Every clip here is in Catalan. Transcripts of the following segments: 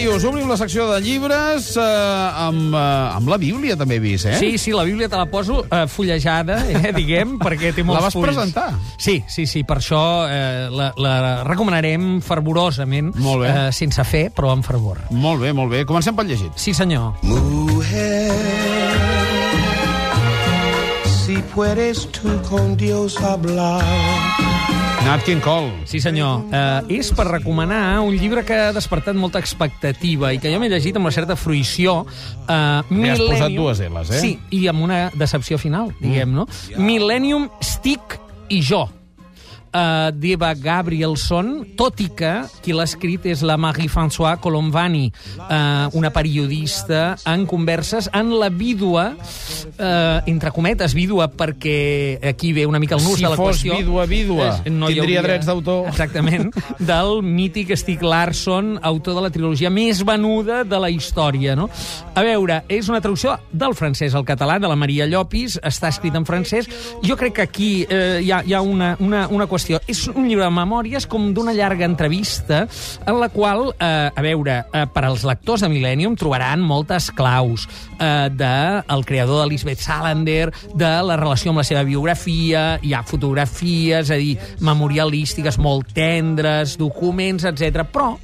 Màrius, obrim la secció de llibres eh, amb, eh, amb la Bíblia, també he vist, eh? Sí, sí, la Bíblia te la poso eh, fullejada, eh, diguem, perquè té molts La vas fulls. presentar? Sí, sí, sí, per això eh, la, la recomanarem fervorosament, Molt bé. Eh, sense fer, però amb fervor. Molt bé, molt bé. Comencem pel llegit. Sí, senyor. Mujer, puedes tú con Dios hablar. Nat King Cole. Sí, senyor. Eh, és per recomanar un llibre que ha despertat molta expectativa i que jo m'he llegit amb una certa fruïció. Eh, Li has posat Millennium- dues Ls, eh? Sí, i amb una decepció final, diguem, no? Millennium, Stick i jo. Uh, d'Eva Gabrielson, tot i que qui l'ha escrit és la Marie-Françoise Colombani, uh, una periodista en converses en la vídua, uh, entre cometes, vídua, perquè aquí ve una mica el nus Si de la fos qüestió. vídua, vídua, Eh, hi tindria drets d'autor. Exactament, del mític Stieg Larsson, autor de la trilogia més venuda de la història. No? A veure, és una traducció del francès al català, de la Maria Llopis, està escrit en francès. Jo crec que aquí eh, hi, ha, hi ha una, una, una qüestió. És un llibre de memòries com d'una llarga entrevista en la qual, eh, a veure, eh, per als lectors de Millennium trobaran moltes claus eh, del el creador de Lisbeth Salander, de la relació amb la seva biografia, hi ha fotografies, és a dir, memorialístiques molt tendres, documents, etc. Però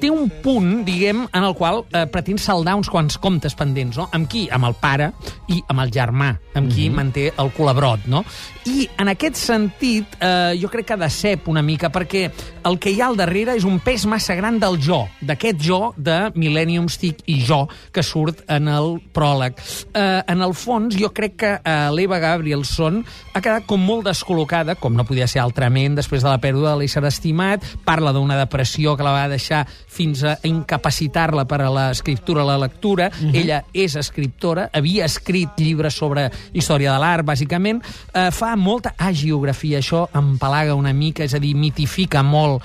té un punt, diguem, en el qual eh, pretén saldar uns quants comptes pendents, no? Amb qui? Amb el pare i amb el germà, amb qui manté el colabrot, no? I en aquest sentit, eh, jo crec que decep una mica, perquè el que hi ha al darrere és un pes massa gran del jo, d'aquest jo de Millennium Stick i jo, que surt en el pròleg. Eh, en el fons, jo crec que eh, l'Eva Gabrielson ha quedat com molt descol·locada, com no podia ser altrament, després de la pèrdua de l'ésser estimat, parla d'una depressió que la va deixar fins a incapacitar-la per a l'escriptura, la lectura. Uh -huh. Ella és escriptora, havia escrit llibres sobre història de l'art, bàsicament. Eh, fa molta agiografia, això empalaga una mica, és a dir, mitifica molt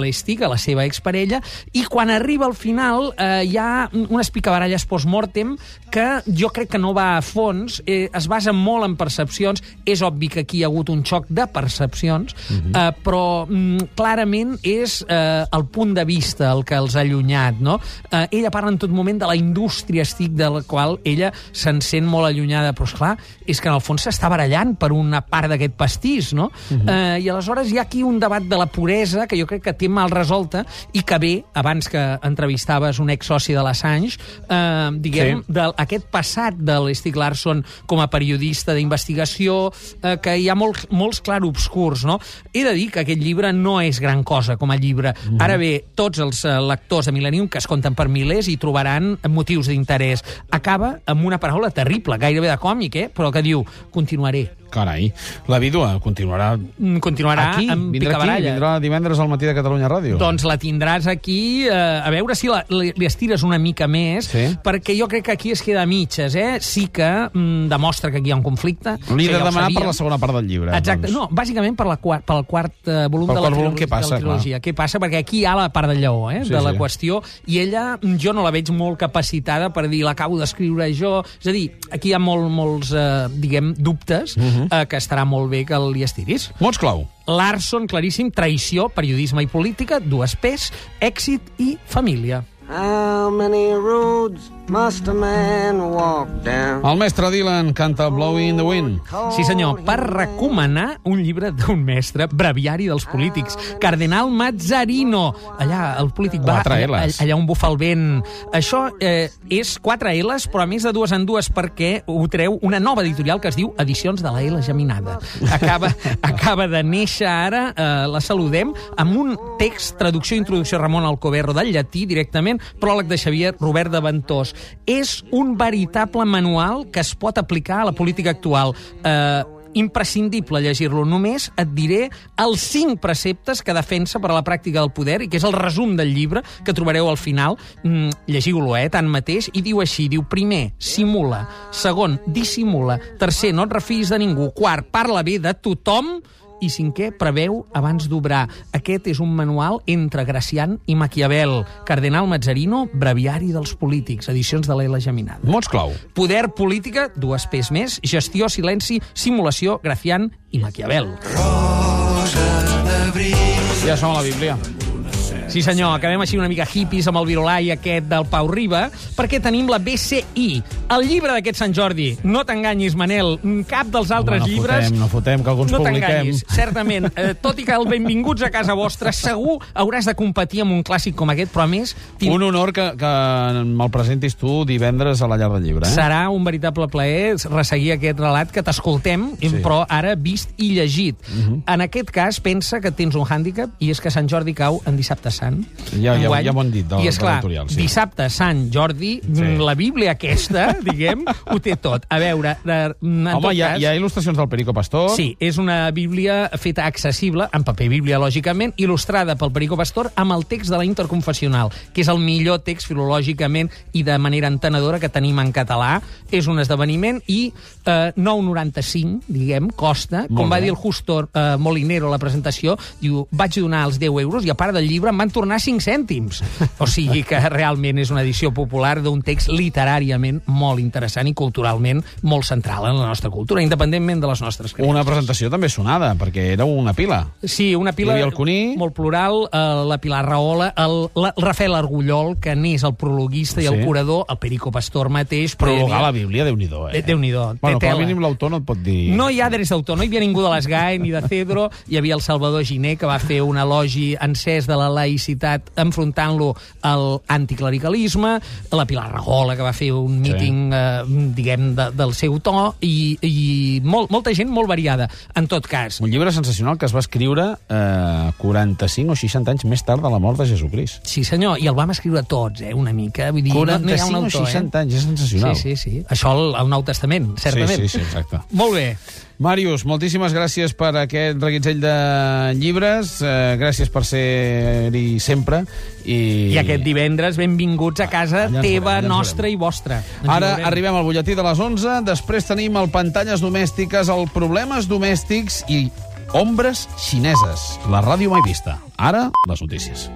l'Estic, a la seva exparella, i quan arriba al final eh, hi ha unes picabaralles post-mortem que jo crec que no va a fons, eh, es basa molt en percepcions, és obvi que aquí hi ha hagut un xoc de percepcions, uh -huh. eh, però mm, clarament és eh, el punt de vista el que els ha allunyat, no? Eh, ella parla en tot moment de la indústria estic de la qual ella se'n sent molt allunyada, però esclar, és que en el fons s'està barallant per una part d'aquest pastís, no? Uh -huh. eh, I aleshores hi ha aquí un debat de la puresa que jo crec que té mal resolta i que ve, abans que entrevistaves un ex-soci de l'Assange, eh, diguem, Sí. d'aquest passat de l'Stig Larsson com a periodista d'investigació, eh, que hi ha molts, molts clarobscurs, no? He de dir que aquest llibre no és gran cosa com a llibre. Mm. Ara bé, tots els eh, lectors de Millennium, que es compten per milers, hi trobaran motius d'interès. Acaba amb una paraula terrible, gairebé de còmic, eh? però que diu, continuaré. Carai, la vídua continuarà Mm, Continuarà aquí, amb vindrà aquí, vindrà divendres al matí de Catalunya Ràdio. Doncs la tindràs aquí, eh, a veure si la, li, li estires una mica més, Sí. perquè jo crec que aquí es queda a mitges, eh? Sí que mm, demostra que aquí hi ha un conflicte. Li he que de ja demanar per la segona part del llibre. Exacte, doncs. no, bàsicament per la quart, pel quart eh, volum Pel de la, volum, què passa, de la trilogia. Què passa? Perquè aquí hi ha la part del lleó, eh, Sí, de la sí. qüestió, i ella, mm, jo no la veig molt capacitada per dir l'acabo d'escriure jo. És a dir, aquí hi ha molt, molts, eh, diguem, dubtes, Mhm. eh, que estarà molt bé que li estiris. Mots clau. Larson, claríssim, traïció, periodisme i política, dues P's, èxit i família. How many roads must a man walk down? El mestre Dylan canta Blowing in the Wind. Sí, senyor, per recomanar un llibre d'un mestre, breviari dels polítics, Cardenal Mazzarino. Allà, el polític va... Quatre allà, Ls. allà on bufa el vent. Això eh, és quatre L's, però a més de dues en dues perquè ho treu una nova editorial que es diu Edicions de la L Geminada. Acaba, acaba de néixer ara, eh, la saludem, amb un text, traducció i introducció Ramon Alcoberro del llatí directament, pròleg de Xavier Robert de Ventós. És un veritable manual que es pot aplicar a la política actual. Eh, imprescindible llegir-lo. Només et diré els cinc preceptes que defensa per a la pràctica del poder i que és el resum del llibre que trobareu al final. Mm, Llegiu-lo, eh, tanmateix, i diu així, diu, primer, simula, segon, dissimula, tercer, no et refiïs de ningú, quart, parla bé de tothom, i cinquè, preveu abans d'obrar. Aquest és un manual entre Gracián i Maquiavel. Cardenal Mazzarino, breviari dels polítics, edicions de l'Ela Geminada. Mots clau. Poder, política, dues P's més, gestió, silenci, simulació, Gracián i Maquiavel. Ja som a la Bíblia. Sí, senyor, acabem així una mica hippies amb el virolai aquest del Pau Riba, perquè tenim la BCI, el llibre d'aquest Sant Jordi. No t'enganyis, Manel, cap dels altres Home, no llibres... fotem, no fotem, que alguns no publiquem. t'enganyis, certament. Eh, tot i que el benvinguts a casa vostra, segur hauràs de competir amb un clàssic com aquest, però a més... Un honor que, que me'l presentis tu divendres a la llar del llibre. Eh? Serà un veritable plaer resseguir aquest relat que t'escoltem, Sí. Mhm. però ara vist i llegit. En aquest cas, pensa que tens un hàndicap, i és que Sant Jordi cau en dissabte sant. Ja- ja- ja m'ho han dit del- I és de clar, l'editorial, sí. dissabte Sant Jordi, Sí. la Bíblia aquesta, diguem, ho té tot. A veure, de, en Home, tot hi ha, cas... hi ha il·lustracions del Perico Pastor. Sí, és una bíblia feta accessible, en paper bíblia, lògicament, il·lustrada pel Perico Pastor amb el text de la interconfessional, que és el millor text filològicament i de manera entenedora que tenim en català. És un esdeveniment i eh, 9,95, diguem, costa. Molt Com va bé. dir el Justo eh, Molinero a la presentació, diu, vaig donar els 10 euros i a part del llibre em van tornar 5 cèntims. O sigui que realment és una edició popular d'un text literàriament molt interessant i culturalment molt central en la nostra cultura, independentment de les nostres creences. Una presentació també sonada, perquè era una pila. Sí, una pila el Cuní. molt plural, eh, la Pilar Rahola, el, la, el Rafael Argullol, que n'és el prologuista i el Sí. curador, el Perico Pastor mateix. Prologar havia- la Bíblia, Déu-n'hi-do, eh? Eh, Déu-n'hi-do, Bueno, com a mínim l'autor no et pot dir... No hi ha drets d'autor, no hi havia ningú de l'Esgai ni de Cedro, hi havia el Salvador Giner, que va fer un elogi encès de la laïcitat enfrontant-lo al anticlericalisme, la Pilar Rahola, que va fer un Sí. míting, eh, diguem, de, del seu to, i, i molt, molta gent molt variada. En tot cas, Un llibre sensacional que es va escriure eh, 45 o 60 anys més tard de la mort de Jesucrist. Sí, senyor, i el vam escriure tots, eh, una mica. Vull dir, no, no hi ha 45 un o autor, 60 eh? anys, és sensacional. Sí, sí, sí. Això al, al Nou Testament, certament. Sí, sí, sí, exacte. Molt bé. Màrius, moltíssimes gràcies per aquest reguitzell de llibres, eh, gràcies per ser-hi sempre. I, I aquest divendres, benvinguts a casa Allà ens teva, veurem, nostra i vostra. Ens Ara arribem al butlletí de les 11, després tenim el Pantalles Domèstiques, el Problemes Domèstics i Ombres Xineses, la ràdio mai vista. Ara, les notícies.